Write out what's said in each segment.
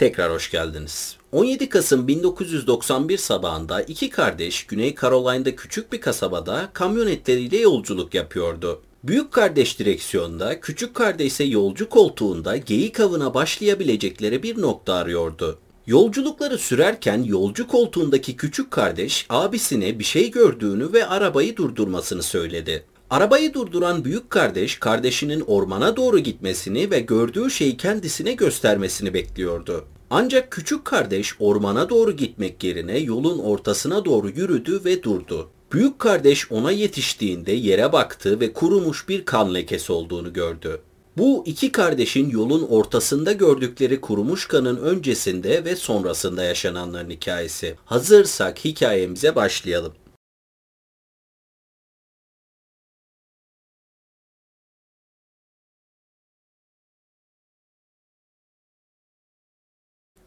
Tekrar hoş geldiniz. 17 Kasım 1991 sabahında iki kardeş Güney Carolina'da küçük bir kasabada kamyonetleriyle yolculuk yapıyordu. Büyük kardeş direksiyonda, küçük kardeş ise yolcu koltuğunda geyik avına başlayabilecekleri bir nokta arıyordu. Yolculukları sürerken yolcu koltuğundaki küçük kardeş abisine bir şey gördüğünü ve arabayı durdurmasını söyledi. Arabayı durduran büyük kardeş kardeşinin ormana doğru gitmesini ve gördüğü şeyi kendisine göstermesini bekliyordu. Ancak küçük kardeş ormana doğru gitmek yerine yolun ortasına doğru yürüdü ve durdu. Büyük kardeş ona yetiştiğinde yere baktı ve kurumuş bir kan lekesi olduğunu gördü. Bu iki kardeşin yolun ortasında gördükleri kurumuş kanın öncesinde ve sonrasında yaşananların hikayesi. Hazırsak hikayemize başlayalım.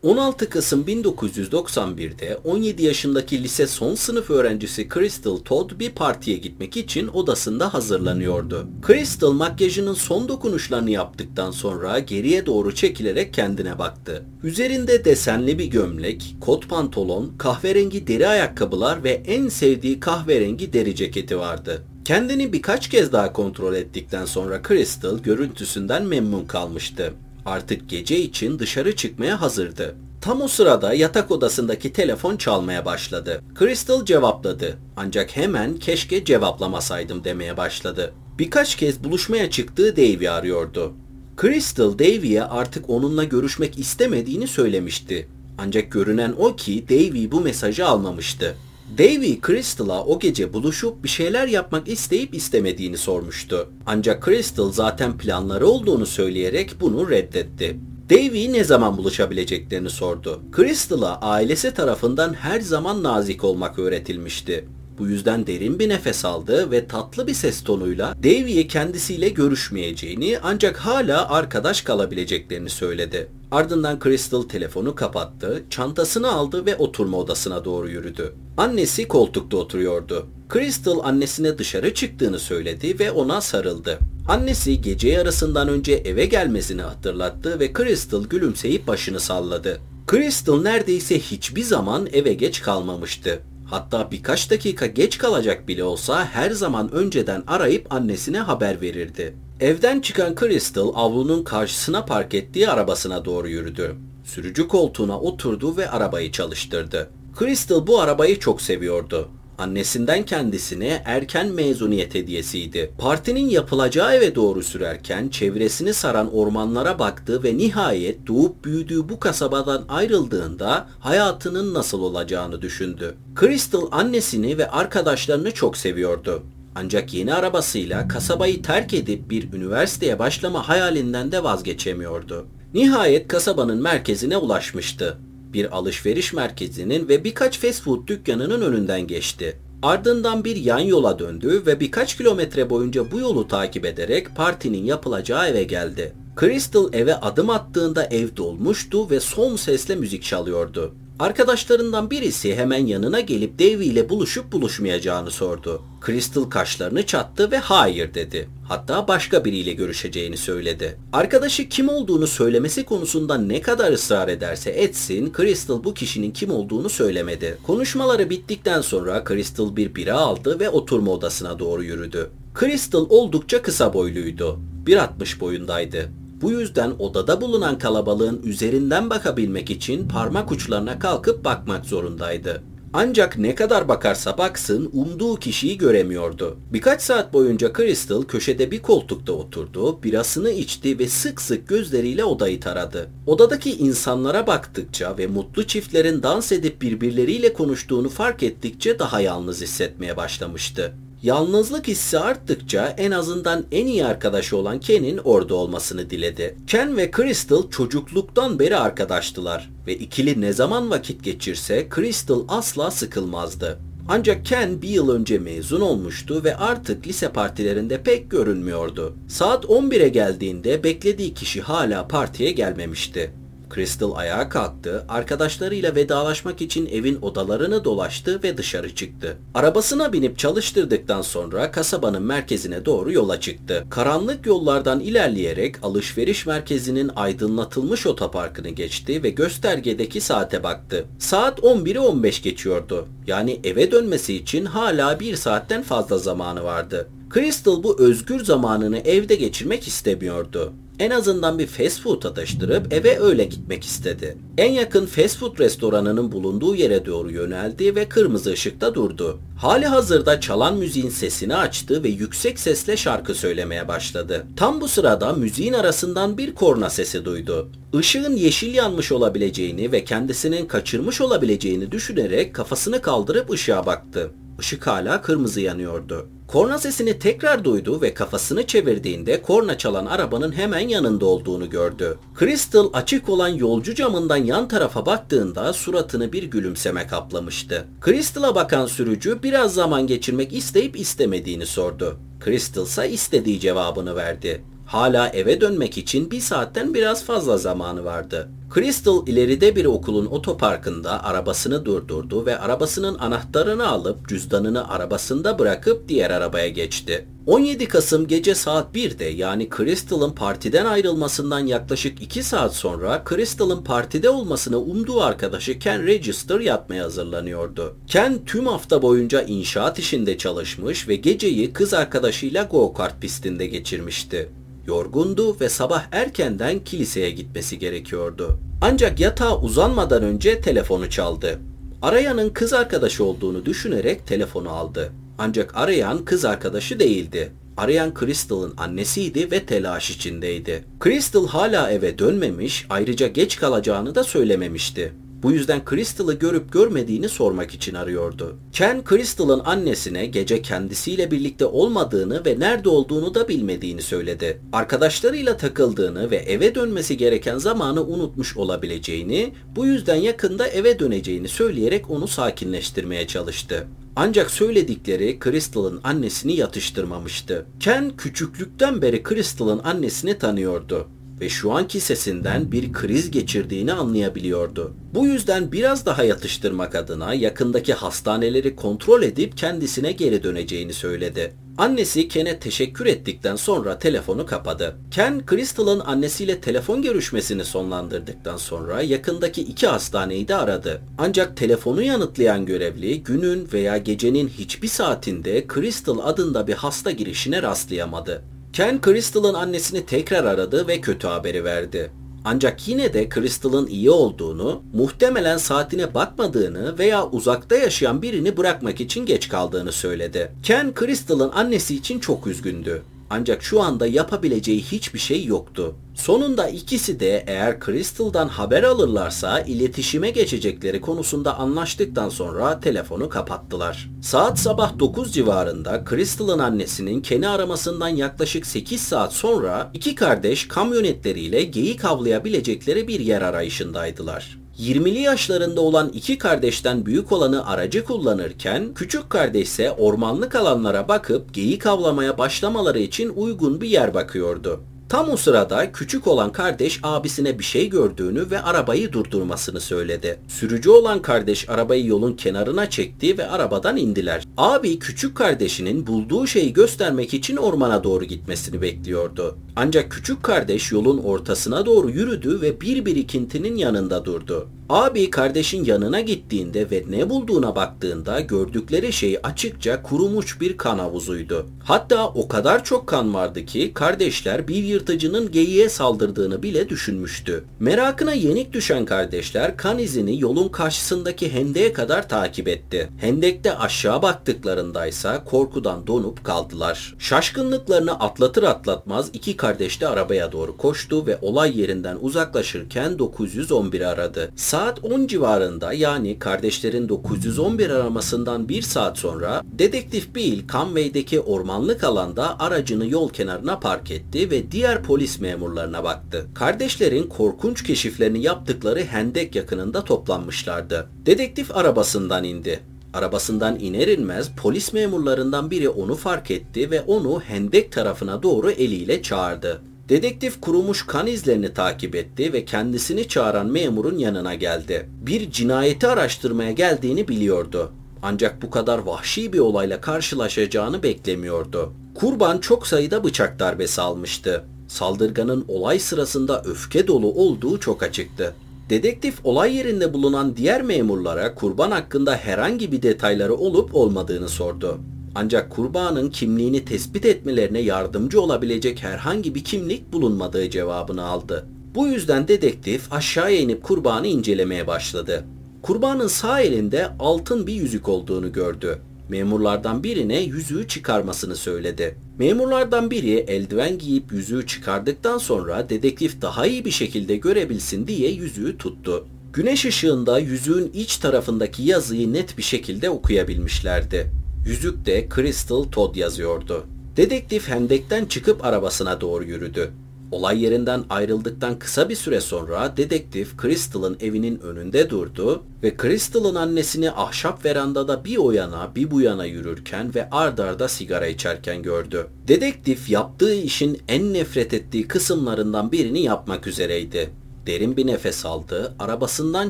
16 Kasım 1991'de 17 yaşındaki lise son sınıf öğrencisi Crystal Todd bir partiye gitmek için odasında hazırlanıyordu. Crystal makyajının son dokunuşlarını yaptıktan sonra geriye doğru çekilerek kendine baktı. Üzerinde desenli bir gömlek, kot pantolon, kahverengi deri ayakkabılar ve en sevdiği kahverengi deri ceketi vardı. Kendini birkaç kez daha kontrol ettikten sonra Crystal görüntüsünden memnun kalmıştı. Artık gece için dışarı çıkmaya hazırdı. Tam o sırada yatak odasındaki telefon çalmaya başladı. Crystal cevapladı. Ancak hemen keşke cevaplamasaydım demeye başladı. Birkaç kez buluşmaya çıktığı Davy'i arıyordu. Crystal Davy'ye artık onunla görüşmek istemediğini söylemişti. Ancak görünen o ki Davy bu mesajı almamıştı. Davy Crystal'a o gece buluşup bir şeyler yapmak isteyip istemediğini sormuştu. Ancak Crystal zaten planları olduğunu söyleyerek bunu reddetti. Davy ne zaman buluşabileceklerini sordu. Crystal'a ailesi tarafından her zaman nazik olmak öğretilmişti. Bu yüzden derin bir nefes aldı ve tatlı bir ses tonuyla Davy'ye kendisiyle görüşmeyeceğini ancak hala arkadaş kalabileceklerini söyledi. Ardından Crystal telefonu kapattı, çantasını aldı ve oturma odasına doğru yürüdü. Annesi koltukta oturuyordu. Crystal annesine dışarı çıktığını söyledi ve ona sarıldı. Annesi gece yarısından önce eve gelmesini hatırlattı ve Crystal gülümseyip başını salladı. Crystal neredeyse hiçbir zaman eve geç kalmamıştı. Hatta birkaç dakika geç kalacak bile olsa her zaman önceden arayıp annesine haber verirdi. Evden çıkan Crystal avlunun karşısına park ettiği arabasına doğru yürüdü. Sürücü koltuğuna oturdu ve arabayı çalıştırdı. Crystal bu arabayı çok seviyordu. Annesinden kendisine erken mezuniyet hediyesiydi. Partinin yapılacağı eve doğru sürerken çevresini saran ormanlara baktı ve nihayet doğup büyüdüğü bu kasabadan ayrıldığında hayatının nasıl olacağını düşündü. Crystal annesini ve arkadaşlarını çok seviyordu. Ancak yeni arabasıyla kasabayı terk edip bir üniversiteye başlama hayalinden de vazgeçemiyordu. Nihayet kasabanın merkezine ulaşmıştı bir alışveriş merkezinin ve birkaç fast food dükkanının önünden geçti. Ardından bir yan yola döndü ve birkaç kilometre boyunca bu yolu takip ederek partinin yapılacağı eve geldi. Crystal eve adım attığında ev dolmuştu ve son sesle müzik çalıyordu. Arkadaşlarından birisi hemen yanına gelip Davy ile buluşup buluşmayacağını sordu. Crystal kaşlarını çattı ve hayır dedi. Hatta başka biriyle görüşeceğini söyledi. Arkadaşı kim olduğunu söylemesi konusunda ne kadar ısrar ederse etsin, Crystal bu kişinin kim olduğunu söylemedi. Konuşmaları bittikten sonra Crystal bir bira aldı ve oturma odasına doğru yürüdü. Crystal oldukça kısa boyluydu. 1.60 boyundaydı. Bu yüzden odada bulunan kalabalığın üzerinden bakabilmek için parmak uçlarına kalkıp bakmak zorundaydı. Ancak ne kadar bakarsa baksın umduğu kişiyi göremiyordu. Birkaç saat boyunca Crystal köşede bir koltukta oturdu, birasını içti ve sık sık gözleriyle odayı taradı. Odadaki insanlara baktıkça ve mutlu çiftlerin dans edip birbirleriyle konuştuğunu fark ettikçe daha yalnız hissetmeye başlamıştı. Yalnızlık hissi arttıkça en azından en iyi arkadaşı olan Ken'in orada olmasını diledi. Ken ve Crystal çocukluktan beri arkadaştılar ve ikili ne zaman vakit geçirse Crystal asla sıkılmazdı. Ancak Ken bir yıl önce mezun olmuştu ve artık lise partilerinde pek görünmüyordu. Saat 11'e geldiğinde beklediği kişi hala partiye gelmemişti. Crystal ayağa kalktı, arkadaşlarıyla vedalaşmak için evin odalarını dolaştı ve dışarı çıktı. Arabasına binip çalıştırdıktan sonra kasabanın merkezine doğru yola çıktı. Karanlık yollardan ilerleyerek alışveriş merkezinin aydınlatılmış otoparkını geçti ve göstergedeki saate baktı. Saat 11'i 15 geçiyordu. Yani eve dönmesi için hala bir saatten fazla zamanı vardı. Crystal bu özgür zamanını evde geçirmek istemiyordu. En azından bir fast food atıştırıp eve öyle gitmek istedi. En yakın fast food restoranının bulunduğu yere doğru yöneldi ve kırmızı ışıkta durdu. Hali hazırda çalan müziğin sesini açtı ve yüksek sesle şarkı söylemeye başladı. Tam bu sırada müziğin arasından bir korna sesi duydu. Işığın yeşil yanmış olabileceğini ve kendisinin kaçırmış olabileceğini düşünerek kafasını kaldırıp ışığa baktı. Işık hala kırmızı yanıyordu. Korna sesini tekrar duydu ve kafasını çevirdiğinde korna çalan arabanın hemen yanında olduğunu gördü. Crystal açık olan yolcu camından yan tarafa baktığında suratını bir gülümseme kaplamıştı. Crystal'a bakan sürücü biraz zaman geçirmek isteyip istemediğini sordu. Crystal ise istediği cevabını verdi. Hala eve dönmek için bir saatten biraz fazla zamanı vardı. Crystal ileride bir okulun otoparkında arabasını durdurdu ve arabasının anahtarını alıp cüzdanını arabasında bırakıp diğer arabaya geçti. 17 Kasım gece saat 1'de yani Crystal'ın partiden ayrılmasından yaklaşık 2 saat sonra Crystal'ın partide olmasını umduğu arkadaşı Ken Register yatmaya hazırlanıyordu. Ken tüm hafta boyunca inşaat işinde çalışmış ve geceyi kız arkadaşıyla go-kart pistinde geçirmişti. Yorgundu ve sabah erkenden kiliseye gitmesi gerekiyordu. Ancak yatağa uzanmadan önce telefonu çaldı. Arayanın kız arkadaşı olduğunu düşünerek telefonu aldı. Ancak arayan kız arkadaşı değildi. Arayan Crystal'ın annesiydi ve telaş içindeydi. Crystal hala eve dönmemiş, ayrıca geç kalacağını da söylememişti. Bu yüzden Crystal'ı görüp görmediğini sormak için arıyordu. Ken Crystal'ın annesine gece kendisiyle birlikte olmadığını ve nerede olduğunu da bilmediğini söyledi. Arkadaşlarıyla takıldığını ve eve dönmesi gereken zamanı unutmuş olabileceğini, bu yüzden yakında eve döneceğini söyleyerek onu sakinleştirmeye çalıştı. Ancak söyledikleri Crystal'ın annesini yatıştırmamıştı. Ken küçüklükten beri Crystal'ın annesini tanıyordu ve şu anki sesinden bir kriz geçirdiğini anlayabiliyordu. Bu yüzden biraz daha yatıştırmak adına yakındaki hastaneleri kontrol edip kendisine geri döneceğini söyledi. Annesi Ken'e teşekkür ettikten sonra telefonu kapadı. Ken, Crystal'ın annesiyle telefon görüşmesini sonlandırdıktan sonra yakındaki iki hastaneyi de aradı. Ancak telefonu yanıtlayan görevli günün veya gecenin hiçbir saatinde Crystal adında bir hasta girişine rastlayamadı. Ken Crystal'ın annesini tekrar aradı ve kötü haberi verdi. Ancak yine de Crystal'ın iyi olduğunu, muhtemelen saatine bakmadığını veya uzakta yaşayan birini bırakmak için geç kaldığını söyledi. Ken Crystal'ın annesi için çok üzgündü. Ancak şu anda yapabileceği hiçbir şey yoktu. Sonunda ikisi de eğer Crystal'dan haber alırlarsa iletişime geçecekleri konusunda anlaştıktan sonra telefonu kapattılar. Saat sabah 9 civarında Crystal'ın annesinin Ken'i aramasından yaklaşık 8 saat sonra iki kardeş kamyonetleriyle geyik avlayabilecekleri bir yer arayışındaydılar. 20'li yaşlarında olan iki kardeşten büyük olanı aracı kullanırken küçük kardeş ise ormanlık alanlara bakıp geyik avlamaya başlamaları için uygun bir yer bakıyordu. Tam o sırada küçük olan kardeş abisine bir şey gördüğünü ve arabayı durdurmasını söyledi. Sürücü olan kardeş arabayı yolun kenarına çekti ve arabadan indiler. Abi küçük kardeşinin bulduğu şeyi göstermek için ormana doğru gitmesini bekliyordu. Ancak küçük kardeş yolun ortasına doğru yürüdü ve bir birikintinin yanında durdu. Abi kardeşin yanına gittiğinde ve ne bulduğuna baktığında gördükleri şey açıkça kurumuş bir kan havuzuydu. Hatta o kadar çok kan vardı ki kardeşler bir yırtıcının geyiğe saldırdığını bile düşünmüştü. Merakına yenik düşen kardeşler kan izini yolun karşısındaki hendeğe kadar takip etti. Hendekte aşağı baktıklarındaysa korkudan donup kaldılar. Şaşkınlıklarını atlatır atlatmaz iki kardeş de arabaya doğru koştu ve olay yerinden uzaklaşırken 911 aradı. Saat 10 civarında yani kardeşlerin 911 aramasından bir saat sonra dedektif Bill Conway'deki ormanlık alanda aracını yol kenarına park etti ve diğer polis memurlarına baktı. Kardeşlerin korkunç keşiflerini yaptıkları hendek yakınında toplanmışlardı. Dedektif arabasından indi. Arabasından iner inmez polis memurlarından biri onu fark etti ve onu hendek tarafına doğru eliyle çağırdı. Dedektif kurumuş kan izlerini takip etti ve kendisini çağıran memurun yanına geldi. Bir cinayeti araştırmaya geldiğini biliyordu. Ancak bu kadar vahşi bir olayla karşılaşacağını beklemiyordu. Kurban çok sayıda bıçak darbesi almıştı. Saldırganın olay sırasında öfke dolu olduğu çok açıktı. Dedektif olay yerinde bulunan diğer memurlara kurban hakkında herhangi bir detayları olup olmadığını sordu. Ancak kurbanın kimliğini tespit etmelerine yardımcı olabilecek herhangi bir kimlik bulunmadığı cevabını aldı. Bu yüzden dedektif aşağıya inip kurbanı incelemeye başladı. Kurbanın sağ elinde altın bir yüzük olduğunu gördü. Memurlardan birine yüzüğü çıkarmasını söyledi. Memurlardan biri eldiven giyip yüzüğü çıkardıktan sonra dedektif daha iyi bir şekilde görebilsin diye yüzüğü tuttu. Güneş ışığında yüzüğün iç tarafındaki yazıyı net bir şekilde okuyabilmişlerdi. Yüzükte Crystal Todd yazıyordu. Dedektif hendekten çıkıp arabasına doğru yürüdü. Olay yerinden ayrıldıktan kısa bir süre sonra dedektif Crystal'ın evinin önünde durdu ve Crystal'ın annesini ahşap verandada bir o yana bir bu yana yürürken ve ard arda sigara içerken gördü. Dedektif yaptığı işin en nefret ettiği kısımlarından birini yapmak üzereydi. Derin bir nefes aldı, arabasından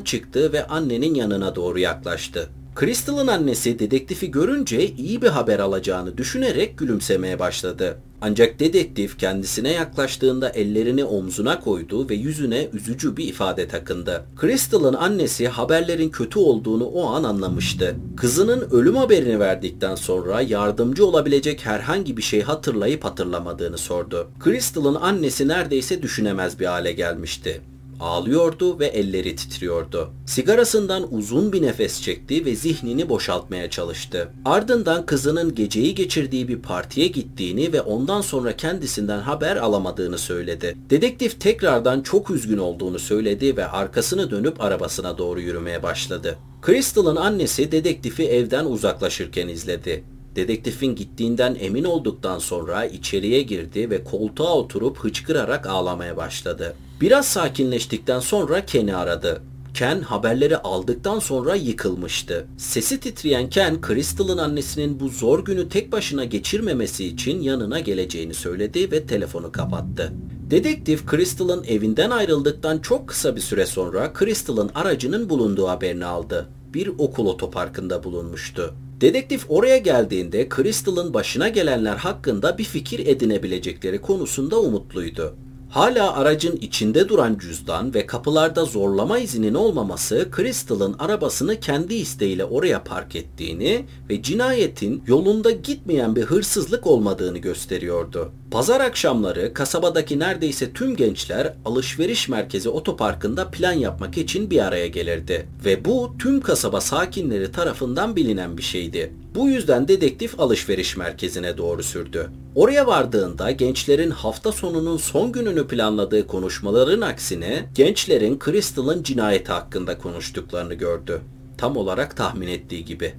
çıktı ve annenin yanına doğru yaklaştı. Crystal'ın annesi dedektifi görünce iyi bir haber alacağını düşünerek gülümsemeye başladı. Ancak dedektif kendisine yaklaştığında ellerini omzuna koydu ve yüzüne üzücü bir ifade takındı. Crystal'ın annesi haberlerin kötü olduğunu o an anlamıştı. Kızının ölüm haberini verdikten sonra yardımcı olabilecek herhangi bir şey hatırlayıp hatırlamadığını sordu. Crystal'ın annesi neredeyse düşünemez bir hale gelmişti. Ağlıyordu ve elleri titriyordu. Sigarasından uzun bir nefes çekti ve zihnini boşaltmaya çalıştı. Ardından kızının geceyi geçirdiği bir partiye gittiğini ve ondan sonra kendisinden haber alamadığını söyledi. Dedektif tekrardan çok üzgün olduğunu söyledi ve arkasını dönüp arabasına doğru yürümeye başladı. Crystal'ın annesi dedektifi evden uzaklaşırken izledi. Dedektifin gittiğinden emin olduktan sonra içeriye girdi ve koltuğa oturup hıçkırarak ağlamaya başladı. Biraz sakinleştikten sonra Ken'i aradı. Ken haberleri aldıktan sonra yıkılmıştı. Sesi titreyen Ken, Crystal'ın annesinin bu zor günü tek başına geçirmemesi için yanına geleceğini söyledi ve telefonu kapattı. Dedektif Crystal'ın evinden ayrıldıktan çok kısa bir süre sonra Crystal'ın aracının bulunduğu haberini aldı. Bir okul otoparkında bulunmuştu. Dedektif oraya geldiğinde Crystal'ın başına gelenler hakkında bir fikir edinebilecekleri konusunda umutluydu. Hala aracın içinde duran cüzdan ve kapılarda zorlama izinin olmaması Crystal'ın arabasını kendi isteğiyle oraya park ettiğini ve cinayetin yolunda gitmeyen bir hırsızlık olmadığını gösteriyordu. Pazar akşamları kasabadaki neredeyse tüm gençler alışveriş merkezi otoparkında plan yapmak için bir araya gelirdi ve bu tüm kasaba sakinleri tarafından bilinen bir şeydi. Bu yüzden dedektif alışveriş merkezine doğru sürdü. Oraya vardığında gençlerin hafta sonunun son gününü planladığı konuşmaların aksine gençlerin Crystal'ın cinayeti hakkında konuştuklarını gördü. Tam olarak tahmin ettiği gibi.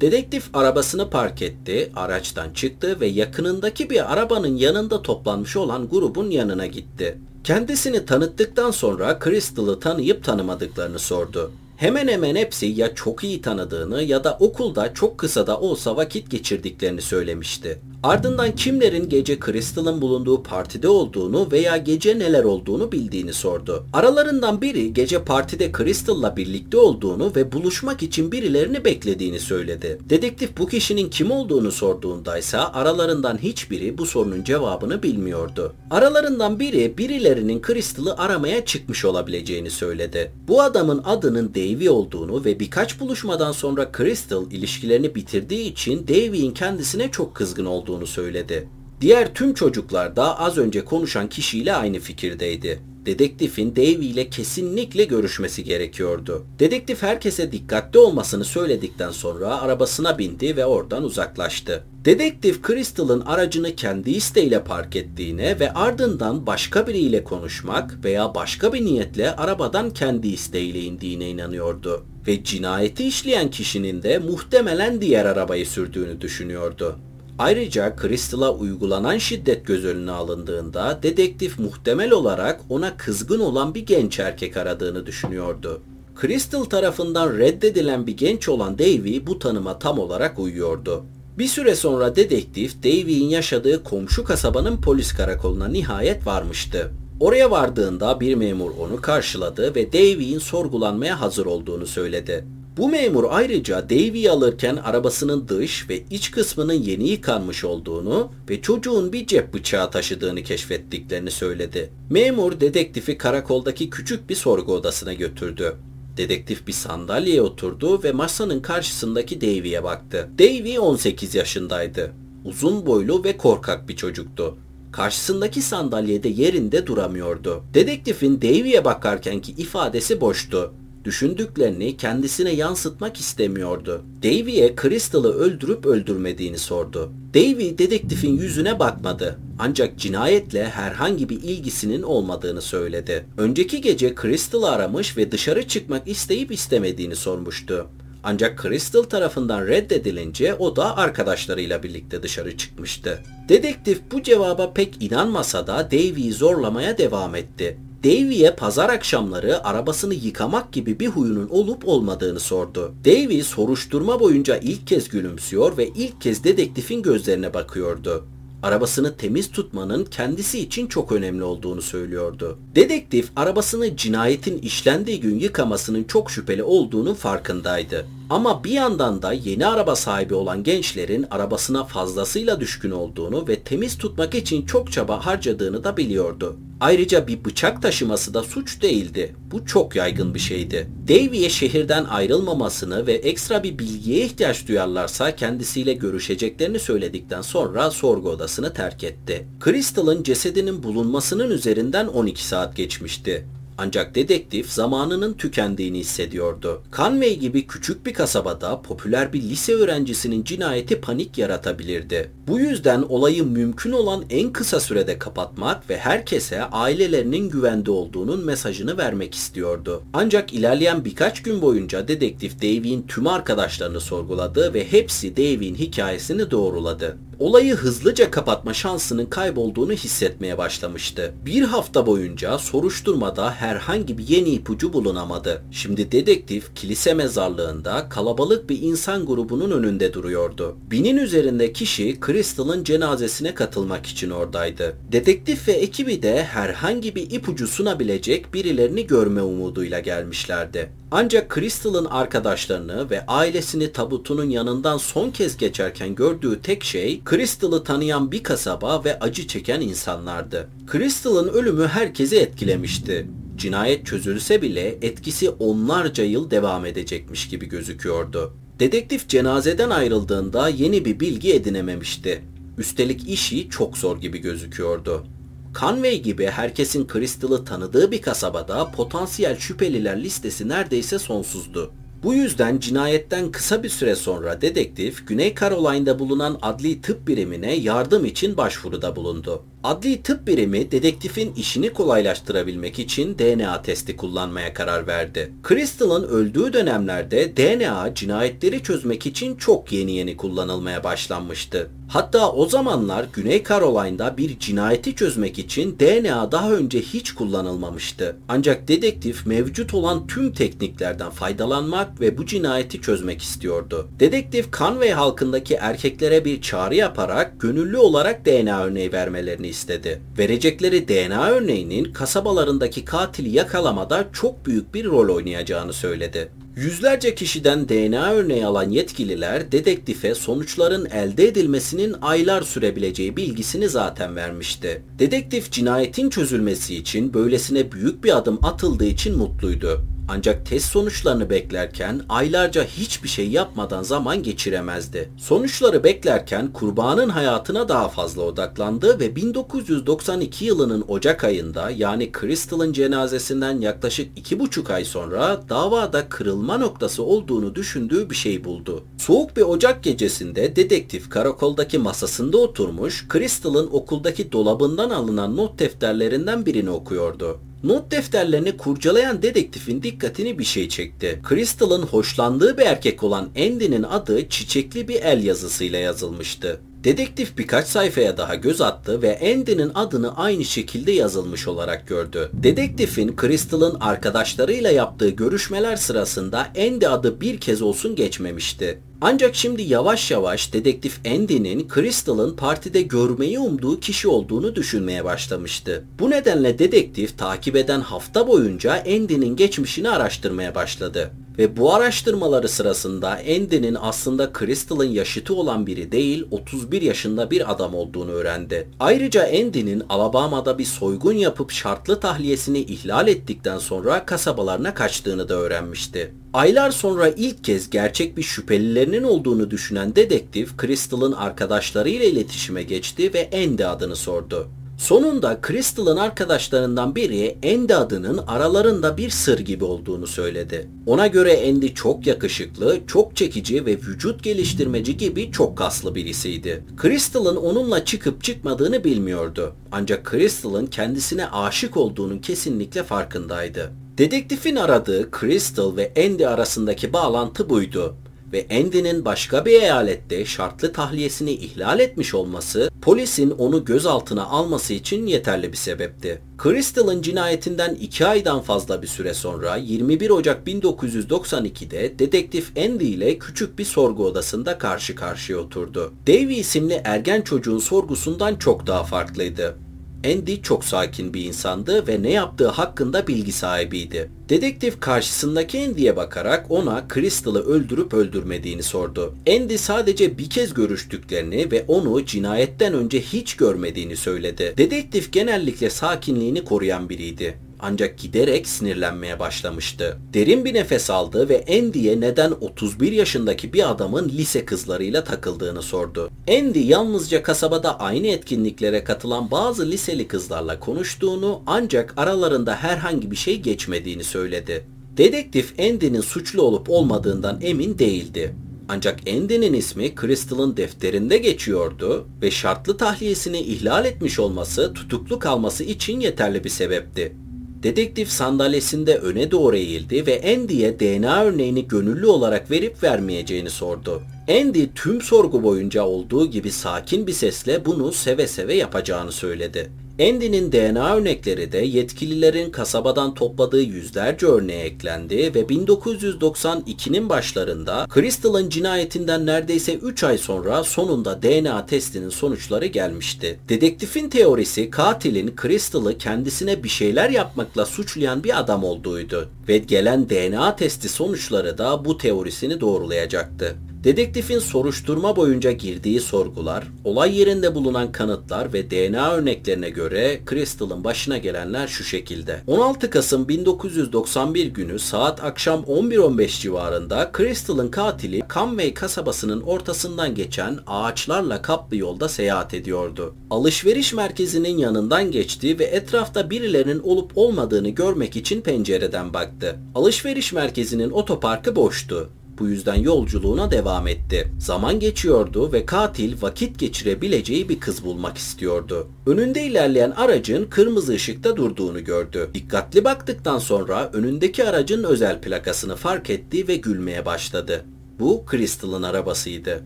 Dedektif arabasını park etti, araçtan çıktı ve yakınındaki bir arabanın yanında toplanmış olan grubun yanına gitti. Kendisini tanıttıktan sonra Crystal'ı tanıyıp tanımadıklarını sordu. Hemen hemen hepsi ya çok iyi tanıdığını ya da okulda çok kısa da olsa vakit geçirdiklerini söylemişti. Ardından kimlerin gece Crystal'ın bulunduğu partide olduğunu veya gece neler olduğunu bildiğini sordu. Aralarından biri gece partide Crystal'la birlikte olduğunu ve buluşmak için birilerini beklediğini söyledi. Dedektif bu kişinin kim olduğunu sorduğunda ise aralarından hiçbiri bu sorunun cevabını bilmiyordu. Aralarından biri birilerinin Crystal'ı aramaya çıkmış olabileceğini söyledi. Bu adamın adının Davey olduğunu ve birkaç buluşmadan sonra Crystal ilişkilerini bitirdiği için Davey'in kendisine çok kızgın olduğunu söyledi. Diğer tüm çocuklar da az önce konuşan kişiyle aynı fikirdeydi. Dedektifin Davey ile kesinlikle görüşmesi gerekiyordu. Dedektif herkese dikkatli olmasını söyledikten sonra arabasına bindi ve oradan uzaklaştı. Dedektif Crystal'ın aracını kendi isteğiyle park ettiğine ve ardından başka biriyle konuşmak veya başka bir niyetle arabadan kendi isteğiyle indiğine inanıyordu. Ve cinayeti işleyen kişinin de muhtemelen diğer arabayı sürdüğünü düşünüyordu. Ayrıca Crystal'a uygulanan şiddet göz önüne alındığında dedektif muhtemel olarak ona kızgın olan bir genç erkek aradığını düşünüyordu. Crystal tarafından reddedilen bir genç olan Davy bu tanıma tam olarak uyuyordu. Bir süre sonra dedektif Davy'in yaşadığı komşu kasabanın polis karakoluna nihayet varmıştı. Oraya vardığında bir memur onu karşıladı ve Davy'in sorgulanmaya hazır olduğunu söyledi. Bu memur ayrıca Davy'yi alırken arabasının dış ve iç kısmının yeni yıkanmış olduğunu ve çocuğun bir cep bıçağı taşıdığını keşfettiklerini söyledi. Memur dedektifi karakoldaki küçük bir sorgu odasına götürdü. Dedektif bir sandalyeye oturdu ve masanın karşısındaki Davy'ye baktı. Davy 18 yaşındaydı. Uzun boylu ve korkak bir çocuktu. Karşısındaki sandalyede yerinde duramıyordu. Dedektifin Davy'ye bakarkenki ifadesi boştu düşündüklerini kendisine yansıtmak istemiyordu. Davy'e Crystal'ı öldürüp öldürmediğini sordu. Davy dedektifin yüzüne bakmadı. Ancak cinayetle herhangi bir ilgisinin olmadığını söyledi. Önceki gece Crystal'ı aramış ve dışarı çıkmak isteyip istemediğini sormuştu. Ancak Crystal tarafından reddedilince o da arkadaşlarıyla birlikte dışarı çıkmıştı. Dedektif bu cevaba pek inanmasa da Davy'yi zorlamaya devam etti. Davy'e pazar akşamları arabasını yıkamak gibi bir huyunun olup olmadığını sordu. Davy soruşturma boyunca ilk kez gülümsüyor ve ilk kez dedektifin gözlerine bakıyordu arabasını temiz tutmanın kendisi için çok önemli olduğunu söylüyordu. Dedektif arabasını cinayetin işlendiği gün yıkamasının çok şüpheli olduğunun farkındaydı. Ama bir yandan da yeni araba sahibi olan gençlerin arabasına fazlasıyla düşkün olduğunu ve temiz tutmak için çok çaba harcadığını da biliyordu. Ayrıca bir bıçak taşıması da suç değildi. Bu çok yaygın bir şeydi. Davy'e şehirden ayrılmamasını ve ekstra bir bilgiye ihtiyaç duyarlarsa kendisiyle görüşeceklerini söyledikten sonra sorgu odasını terk etti. Crystal'ın cesedinin bulunmasının üzerinden 12 saat geçmişti. Ancak dedektif zamanının tükendiğini hissediyordu. Conway gibi küçük bir kasabada popüler bir lise öğrencisinin cinayeti panik yaratabilirdi. Bu yüzden olayı mümkün olan en kısa sürede kapatmak ve herkese ailelerinin güvende olduğunun mesajını vermek istiyordu. Ancak ilerleyen birkaç gün boyunca dedektif Davy'in tüm arkadaşlarını sorguladı ve hepsi Davy'in hikayesini doğruladı olayı hızlıca kapatma şansının kaybolduğunu hissetmeye başlamıştı. Bir hafta boyunca soruşturmada herhangi bir yeni ipucu bulunamadı. Şimdi dedektif kilise mezarlığında kalabalık bir insan grubunun önünde duruyordu. Binin üzerinde kişi Crystal'ın cenazesine katılmak için oradaydı. Dedektif ve ekibi de herhangi bir ipucu sunabilecek birilerini görme umuduyla gelmişlerdi. Ancak Crystal'ın arkadaşlarını ve ailesini tabutunun yanından son kez geçerken gördüğü tek şey Crystal'ı tanıyan bir kasaba ve acı çeken insanlardı. Crystal'ın ölümü herkesi etkilemişti. Cinayet çözülse bile etkisi onlarca yıl devam edecekmiş gibi gözüküyordu. Dedektif cenazeden ayrıldığında yeni bir bilgi edinememişti. Üstelik işi çok zor gibi gözüküyordu. Conway gibi herkesin Crystal'ı tanıdığı bir kasabada potansiyel şüpheliler listesi neredeyse sonsuzdu. Bu yüzden cinayetten kısa bir süre sonra dedektif Güney Caroline'da bulunan adli tıp birimine yardım için başvuruda bulundu. Adli tıp birimi dedektifin işini kolaylaştırabilmek için DNA testi kullanmaya karar verdi. Crystal'ın öldüğü dönemlerde DNA cinayetleri çözmek için çok yeni yeni kullanılmaya başlanmıştı. Hatta o zamanlar Güney Caroline'da bir cinayeti çözmek için DNA daha önce hiç kullanılmamıştı. Ancak dedektif mevcut olan tüm tekniklerden faydalanmak ve bu cinayeti çözmek istiyordu. Dedektif Conway halkındaki erkeklere bir çağrı yaparak gönüllü olarak DNA örneği vermelerini istedi. Verecekleri DNA örneğinin kasabalarındaki katili yakalamada çok büyük bir rol oynayacağını söyledi. Yüzlerce kişiden DNA örneği alan yetkililer dedektife sonuçların elde edilmesinin aylar sürebileceği bilgisini zaten vermişti. Dedektif cinayetin çözülmesi için böylesine büyük bir adım atıldığı için mutluydu. Ancak test sonuçlarını beklerken aylarca hiçbir şey yapmadan zaman geçiremezdi. Sonuçları beklerken kurbanın hayatına daha fazla odaklandı ve 1992 yılının Ocak ayında yani Crystal'ın cenazesinden yaklaşık iki buçuk ay sonra davada kırılma noktası olduğunu düşündüğü bir şey buldu. Soğuk bir Ocak gecesinde dedektif karakoldaki masasında oturmuş Crystal'ın okuldaki dolabından alınan not defterlerinden birini okuyordu. Not defterlerini kurcalayan dedektifin dikkatini bir şey çekti. Crystal'ın hoşlandığı bir erkek olan Andy'nin adı çiçekli bir el yazısıyla yazılmıştı. Dedektif birkaç sayfaya daha göz attı ve Andy'nin adını aynı şekilde yazılmış olarak gördü. Dedektifin Crystal'ın arkadaşlarıyla yaptığı görüşmeler sırasında Andy adı bir kez olsun geçmemişti. Ancak şimdi yavaş yavaş dedektif Andy'nin Crystal'ın partide görmeyi umduğu kişi olduğunu düşünmeye başlamıştı. Bu nedenle dedektif takip eden hafta boyunca Andy'nin geçmişini araştırmaya başladı. Ve bu araştırmaları sırasında Andy'nin aslında Crystal'ın yaşıtı olan biri değil 31 yaşında bir adam olduğunu öğrendi. Ayrıca Andy'nin Alabama'da bir soygun yapıp şartlı tahliyesini ihlal ettikten sonra kasabalarına kaçtığını da öğrenmişti. Aylar sonra ilk kez gerçek bir şüphelilerinin olduğunu düşünen dedektif Crystal'ın arkadaşlarıyla iletişime geçti ve Andy adını sordu. Sonunda Crystal'ın arkadaşlarından biri Andy adının aralarında bir sır gibi olduğunu söyledi. Ona göre Andy çok yakışıklı, çok çekici ve vücut geliştirmeci gibi çok kaslı birisiydi. Crystal'ın onunla çıkıp çıkmadığını bilmiyordu. Ancak Crystal'ın kendisine aşık olduğunun kesinlikle farkındaydı. Dedektifin aradığı Crystal ve Andy arasındaki bağlantı buydu ve Andy'nin başka bir eyalette şartlı tahliyesini ihlal etmiş olması polisin onu gözaltına alması için yeterli bir sebepti. Crystal'ın cinayetinden 2 aydan fazla bir süre sonra 21 Ocak 1992'de dedektif Andy ile küçük bir sorgu odasında karşı karşıya oturdu. Davy isimli ergen çocuğun sorgusundan çok daha farklıydı. Andy çok sakin bir insandı ve ne yaptığı hakkında bilgi sahibiydi. Dedektif karşısındaki Andy'ye bakarak ona Crystal'ı öldürüp öldürmediğini sordu. Andy sadece bir kez görüştüklerini ve onu cinayetten önce hiç görmediğini söyledi. Dedektif genellikle sakinliğini koruyan biriydi ancak giderek sinirlenmeye başlamıştı. Derin bir nefes aldı ve Andy'ye neden 31 yaşındaki bir adamın lise kızlarıyla takıldığını sordu. Andy yalnızca kasabada aynı etkinliklere katılan bazı liseli kızlarla konuştuğunu ancak aralarında herhangi bir şey geçmediğini söyledi. Dedektif Andy'nin suçlu olup olmadığından emin değildi. Ancak Andy'nin ismi Crystal'ın defterinde geçiyordu ve şartlı tahliyesini ihlal etmiş olması tutuklu kalması için yeterli bir sebepti. Dedektif sandalyesinde öne doğru eğildi ve Andy'ye DNA örneğini gönüllü olarak verip vermeyeceğini sordu. Andy tüm sorgu boyunca olduğu gibi sakin bir sesle bunu seve seve yapacağını söyledi. Andy'nin DNA örnekleri de yetkililerin kasabadan topladığı yüzlerce örneğe eklendi ve 1992'nin başlarında Crystal'ın cinayetinden neredeyse 3 ay sonra sonunda DNA testinin sonuçları gelmişti. Dedektifin teorisi katilin Crystal'ı kendisine bir şeyler yapmakla suçlayan bir adam olduğuydu ve gelen DNA testi sonuçları da bu teorisini doğrulayacaktı. Dedektifin soruşturma boyunca girdiği sorgular, olay yerinde bulunan kanıtlar ve DNA örneklerine göre Crystal'ın başına gelenler şu şekilde. 16 Kasım 1991 günü saat akşam 11.15 civarında Crystal'ın katili Conway kasabasının ortasından geçen ağaçlarla kaplı yolda seyahat ediyordu. Alışveriş merkezinin yanından geçti ve etrafta birilerinin olup olmadığını görmek için pencereden baktı. Alışveriş merkezinin otoparkı boştu. Bu yüzden yolculuğuna devam etti. Zaman geçiyordu ve katil vakit geçirebileceği bir kız bulmak istiyordu. Önünde ilerleyen aracın kırmızı ışıkta durduğunu gördü. Dikkatli baktıktan sonra önündeki aracın özel plakasını fark etti ve gülmeye başladı. Bu Crystal'ın arabasıydı.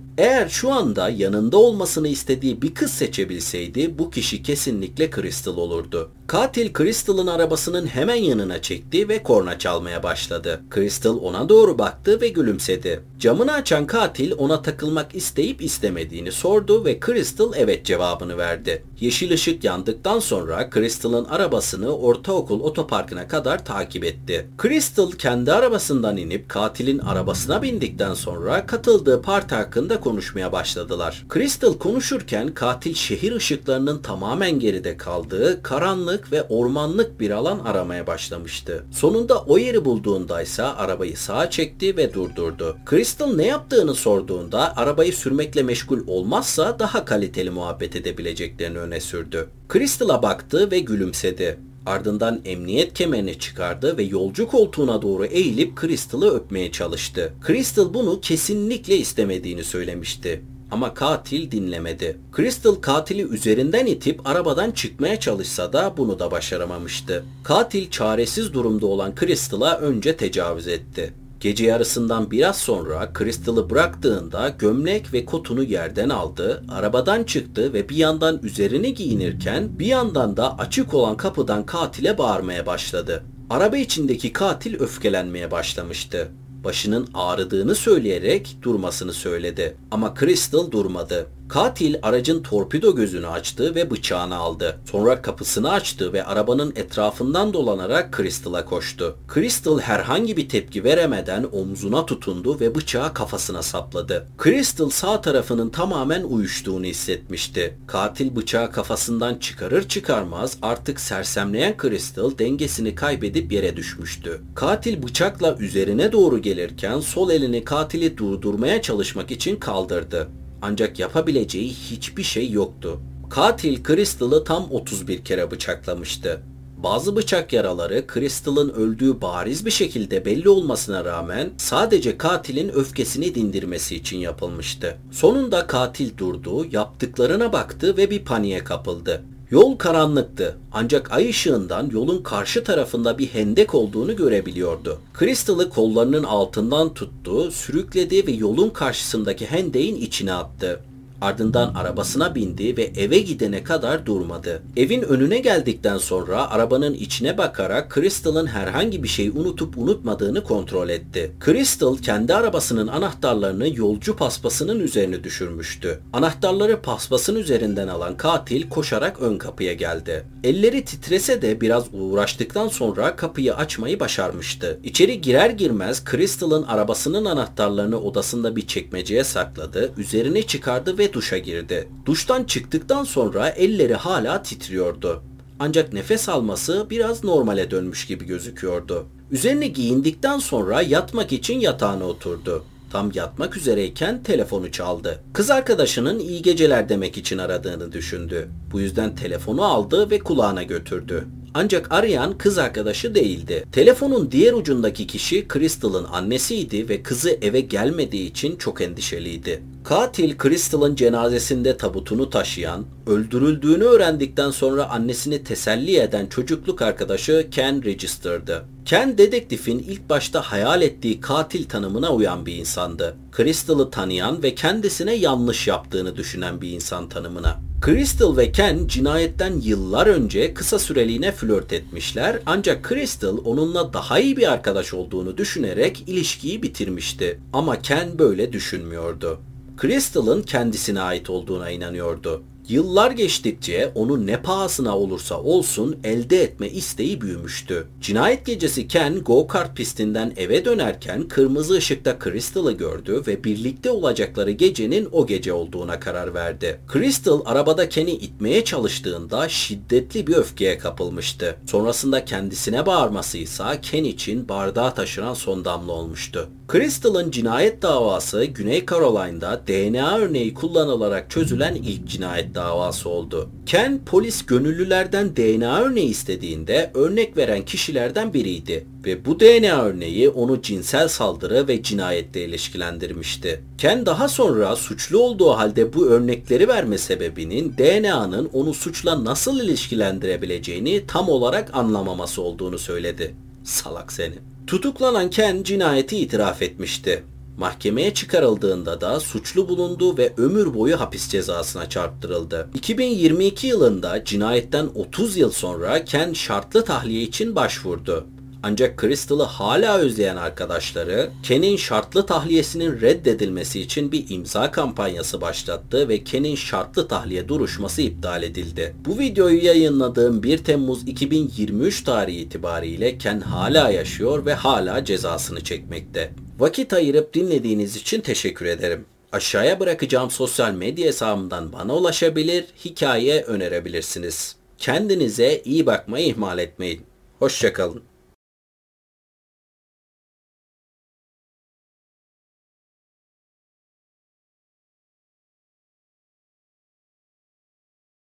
Eğer şu anda yanında olmasını istediği bir kız seçebilseydi bu kişi kesinlikle Crystal olurdu. Katil Crystal'ın arabasının hemen yanına çekti ve korna çalmaya başladı. Crystal ona doğru baktı ve gülümsedi. Camını açan katil ona takılmak isteyip istemediğini sordu ve Crystal evet cevabını verdi. Yeşil ışık yandıktan sonra Crystal'ın arabasını ortaokul otoparkına kadar takip etti. Crystal kendi arabasından inip katilin arabasına bindikten sonra katıldığı parti hakkında konuşmaya başladılar. Crystal konuşurken katil şehir ışıklarının tamamen geride kaldığı karanlık ve ormanlık bir alan aramaya başlamıştı. Sonunda o yeri bulduğunda ise arabayı sağa çekti ve durdurdu. Crystal ne yaptığını sorduğunda arabayı sürmekle meşgul olmazsa daha kaliteli muhabbet edebileceklerini öne sürdü. Crystal'a baktı ve gülümsedi. Ardından emniyet kemerini çıkardı ve yolcu koltuğuna doğru eğilip Crystal'ı öpmeye çalıştı. Crystal bunu kesinlikle istemediğini söylemişti. Ama katil dinlemedi. Crystal katili üzerinden itip arabadan çıkmaya çalışsa da bunu da başaramamıştı. Katil çaresiz durumda olan Crystal'a önce tecavüz etti. Gece yarısından biraz sonra Crystal'ı bıraktığında gömlek ve kotunu yerden aldı, arabadan çıktı ve bir yandan üzerini giyinirken bir yandan da açık olan kapıdan katile bağırmaya başladı. Araba içindeki katil öfkelenmeye başlamıştı. Başının ağrıdığını söyleyerek durmasını söyledi. Ama Crystal durmadı. Katil aracın torpido gözünü açtı ve bıçağını aldı. Sonra kapısını açtı ve arabanın etrafından dolanarak Crystal'a koştu. Crystal herhangi bir tepki veremeden omzuna tutundu ve bıçağı kafasına sapladı. Crystal sağ tarafının tamamen uyuştuğunu hissetmişti. Katil bıçağı kafasından çıkarır çıkarmaz artık sersemleyen Crystal dengesini kaybedip yere düşmüştü. Katil bıçakla üzerine doğru gelirken sol elini katili durdurmaya çalışmak için kaldırdı. Ancak yapabileceği hiçbir şey yoktu. Katil Crystal'ı tam 31 kere bıçaklamıştı. Bazı bıçak yaraları Crystal'ın öldüğü bariz bir şekilde belli olmasına rağmen sadece katilin öfkesini dindirmesi için yapılmıştı. Sonunda katil durdu, yaptıklarına baktı ve bir paniğe kapıldı. Yol karanlıktı ancak ay ışığından yolun karşı tarafında bir hendek olduğunu görebiliyordu. Crystal'ı kollarının altından tuttu, sürükledi ve yolun karşısındaki hendeğin içine attı. Ardından arabasına bindi ve eve gidene kadar durmadı. Evin önüne geldikten sonra arabanın içine bakarak Crystal'ın herhangi bir şey unutup unutmadığını kontrol etti. Crystal kendi arabasının anahtarlarını yolcu paspasının üzerine düşürmüştü. Anahtarları paspasın üzerinden alan katil koşarak ön kapıya geldi. Elleri titrese de biraz uğraştıktan sonra kapıyı açmayı başarmıştı. İçeri girer girmez Crystal'ın arabasının anahtarlarını odasında bir çekmeceye sakladı, üzerine çıkardı ve duşa girdi. Duştan çıktıktan sonra elleri hala titriyordu. Ancak nefes alması biraz normale dönmüş gibi gözüküyordu. Üzerine giyindikten sonra yatmak için yatağına oturdu. Tam yatmak üzereyken telefonu çaldı. Kız arkadaşının iyi geceler demek için aradığını düşündü. Bu yüzden telefonu aldı ve kulağına götürdü. Ancak arayan kız arkadaşı değildi. Telefonun diğer ucundaki kişi Crystal'ın annesiydi ve kızı eve gelmediği için çok endişeliydi. Katil Crystal'ın cenazesinde tabutunu taşıyan, öldürüldüğünü öğrendikten sonra annesini teselli eden çocukluk arkadaşı Ken Register'dı. Ken dedektifin ilk başta hayal ettiği katil tanımına uyan bir insandı. Crystal'ı tanıyan ve kendisine yanlış yaptığını düşünen bir insan tanımına. Crystal ve Ken cinayetten yıllar önce kısa süreliğine flört etmişler ancak Crystal onunla daha iyi bir arkadaş olduğunu düşünerek ilişkiyi bitirmişti. Ama Ken böyle düşünmüyordu. Crystal'ın kendisine ait olduğuna inanıyordu. Yıllar geçtikçe onu ne pahasına olursa olsun elde etme isteği büyümüştü. Cinayet gecesi Ken go-kart pistinden eve dönerken kırmızı ışıkta Crystal'ı gördü ve birlikte olacakları gecenin o gece olduğuna karar verdi. Crystal arabada Ken'i itmeye çalıştığında şiddetli bir öfkeye kapılmıştı. Sonrasında kendisine bağırması ise Ken için bardağa taşıran son damla olmuştu. Crystal'ın cinayet davası Güney Caroline'da DNA örneği kullanılarak çözülen ilk cinayet davası oldu. Ken polis gönüllülerden DNA örneği istediğinde örnek veren kişilerden biriydi ve bu DNA örneği onu cinsel saldırı ve cinayetle ilişkilendirmişti. Ken daha sonra suçlu olduğu halde bu örnekleri verme sebebinin DNA'nın onu suçla nasıl ilişkilendirebileceğini tam olarak anlamaması olduğunu söyledi. Salak seni. Tutuklanan Ken cinayeti itiraf etmişti. Mahkemeye çıkarıldığında da suçlu bulundu ve ömür boyu hapis cezasına çarptırıldı. 2022 yılında cinayetten 30 yıl sonra Ken şartlı tahliye için başvurdu. Ancak Crystal'ı hala özleyen arkadaşları Ken'in şartlı tahliyesinin reddedilmesi için bir imza kampanyası başlattı ve Ken'in şartlı tahliye duruşması iptal edildi. Bu videoyu yayınladığım 1 Temmuz 2023 tarihi itibariyle Ken hala yaşıyor ve hala cezasını çekmekte. Vakit ayırıp dinlediğiniz için teşekkür ederim. Aşağıya bırakacağım sosyal medya hesabımdan bana ulaşabilir, hikaye önerebilirsiniz. Kendinize iyi bakmayı ihmal etmeyin. Hoşçakalın.